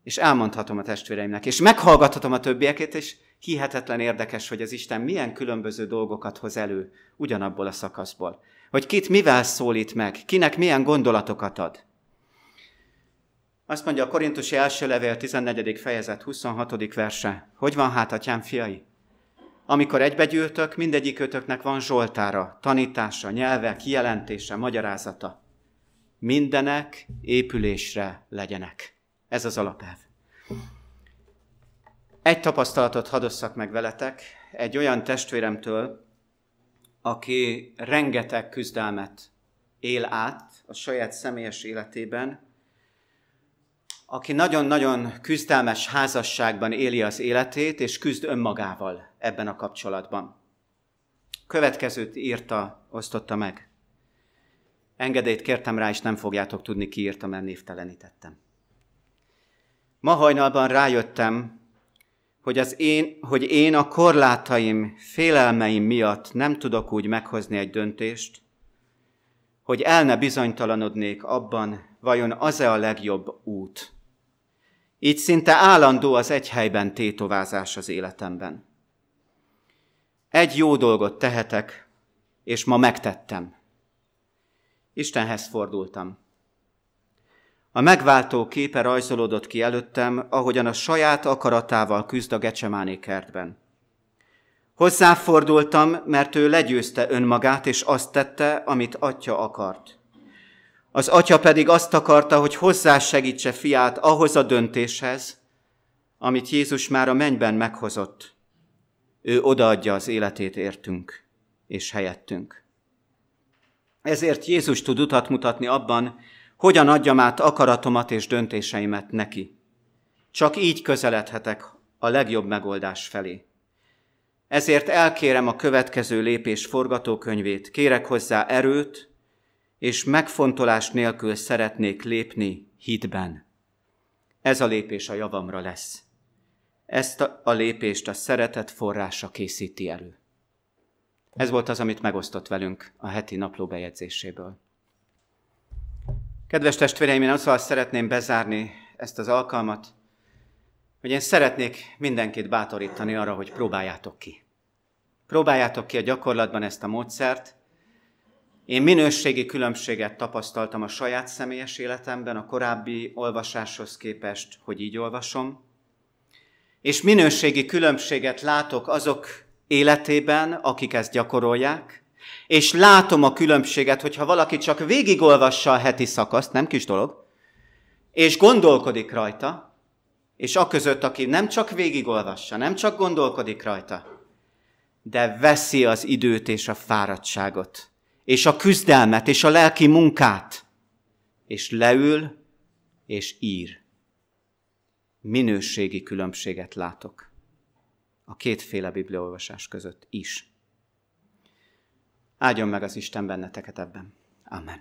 És elmondhatom a testvéreimnek, és meghallgathatom a többieket, és hihetetlen érdekes, hogy az Isten milyen különböző dolgokat hoz elő ugyanabból a szakaszból. Hogy kit mivel szólít meg, kinek milyen gondolatokat ad. Azt mondja a Korintusi első levél 14. fejezet 26. verse. Hogy van hát, atyám fiai? Amikor egybegyűltök, mindegyikőtöknek van zsoltára, tanítása, nyelve, kijelentése, magyarázata. Mindenek épülésre legyenek. Ez az alapelv. Egy tapasztalatot hadosszak meg veletek, egy olyan testvéremtől, aki rengeteg küzdelmet él át a saját személyes életében, aki nagyon-nagyon küzdelmes házasságban éli az életét, és küzd önmagával ebben a kapcsolatban. Következőt írta, osztotta meg. Engedélyt kértem rá, és nem fogjátok tudni, ki írta, mert névtelenítettem. Ma hajnalban rájöttem, hogy, az én, hogy én a korlátaim, félelmeim miatt nem tudok úgy meghozni egy döntést, hogy el ne bizonytalanodnék abban, vajon az-e a legjobb út. Így szinte állandó az egy helyben tétovázás az életemben. Egy jó dolgot tehetek, és ma megtettem. Istenhez fordultam. A megváltó képe rajzolódott ki előttem, ahogyan a saját akaratával küzd a gecsemáné kertben. Hozzáfordultam, mert ő legyőzte önmagát, és azt tette, amit atya akart. Az atya pedig azt akarta, hogy hozzásegítse fiát ahhoz a döntéshez, amit Jézus már a mennyben meghozott. Ő odaadja az életét értünk és helyettünk. Ezért Jézus tud utat mutatni abban, hogyan adjam át akaratomat és döntéseimet neki. Csak így közeledhetek a legjobb megoldás felé. Ezért elkérem a következő lépés forgatókönyvét, kérek hozzá erőt, és megfontolás nélkül szeretnék lépni hitben. Ez a lépés a javamra lesz. Ezt a lépést a szeretet forrása készíti elő. Ez volt az, amit megosztott velünk a heti napló bejegyzéséből. Kedves testvéreim, én azzal szeretném bezárni ezt az alkalmat, hogy én szeretnék mindenkit bátorítani arra, hogy próbáljátok ki. Próbáljátok ki a gyakorlatban ezt a módszert, én minőségi különbséget tapasztaltam a saját személyes életemben, a korábbi olvasáshoz képest, hogy így olvasom, és minőségi különbséget látok azok életében, akik ezt gyakorolják, és látom a különbséget, hogyha valaki csak végigolvassa a heti szakaszt, nem kis dolog, és gondolkodik rajta, és a között, aki nem csak végigolvassa, nem csak gondolkodik rajta, de veszi az időt és a fáradtságot, és a küzdelmet, és a lelki munkát, és leül, és ír. Minőségi különbséget látok a kétféle bibliaolvasás között is. Áldjon meg az Isten benneteket ebben. Amen.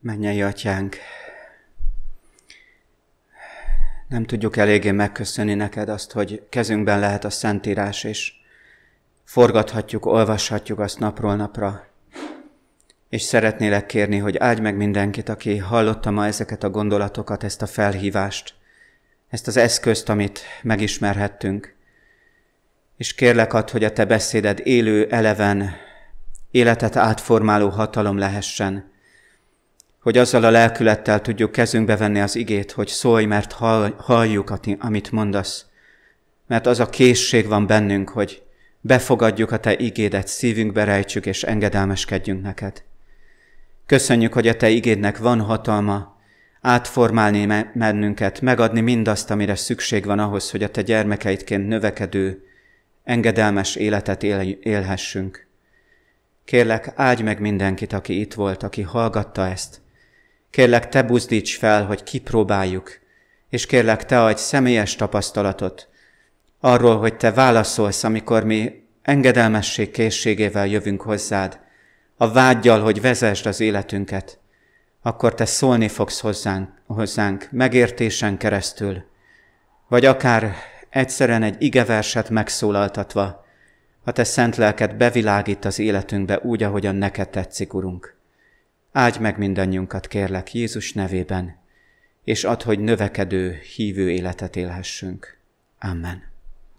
Mennyei atyánk, nem tudjuk eléggé megköszönni neked azt, hogy kezünkben lehet a Szentírás, és forgathatjuk, olvashatjuk azt napról napra. És szeretnélek kérni, hogy áldj meg mindenkit, aki hallotta ma ezeket a gondolatokat, ezt a felhívást, ezt az eszközt, amit megismerhettünk. És kérlek ad, hogy a te beszéded élő, eleven, életet átformáló hatalom lehessen, hogy azzal a lelkülettel tudjuk kezünkbe venni az igét, hogy szólj, mert halljuk, amit mondasz. Mert az a készség van bennünk, hogy befogadjuk a Te igédet, szívünkbe rejtsük és engedelmeskedjünk neked. Köszönjük, hogy a Te igédnek van hatalma, átformálni mennünket, megadni mindazt, amire szükség van ahhoz, hogy a te gyermekeidként növekedő, engedelmes életet él, élhessünk. Kérlek, áldj meg mindenkit, aki itt volt, aki hallgatta ezt. Kérlek, te buzdíts fel, hogy kipróbáljuk, és kérlek, te adj személyes tapasztalatot arról, hogy te válaszolsz, amikor mi engedelmesség készségével jövünk hozzád, a vágyjal, hogy vezesd az életünket, akkor te szólni fogsz hozzánk, hozzánk megértésen keresztül, vagy akár egyszerűen egy igeverset megszólaltatva, a te szent lelket bevilágít az életünkbe úgy, ahogyan neked tetszik, Urunk. Áldj meg mindannyiunkat, kérlek, Jézus nevében, és add, hogy növekedő, hívő életet élhessünk. Amen.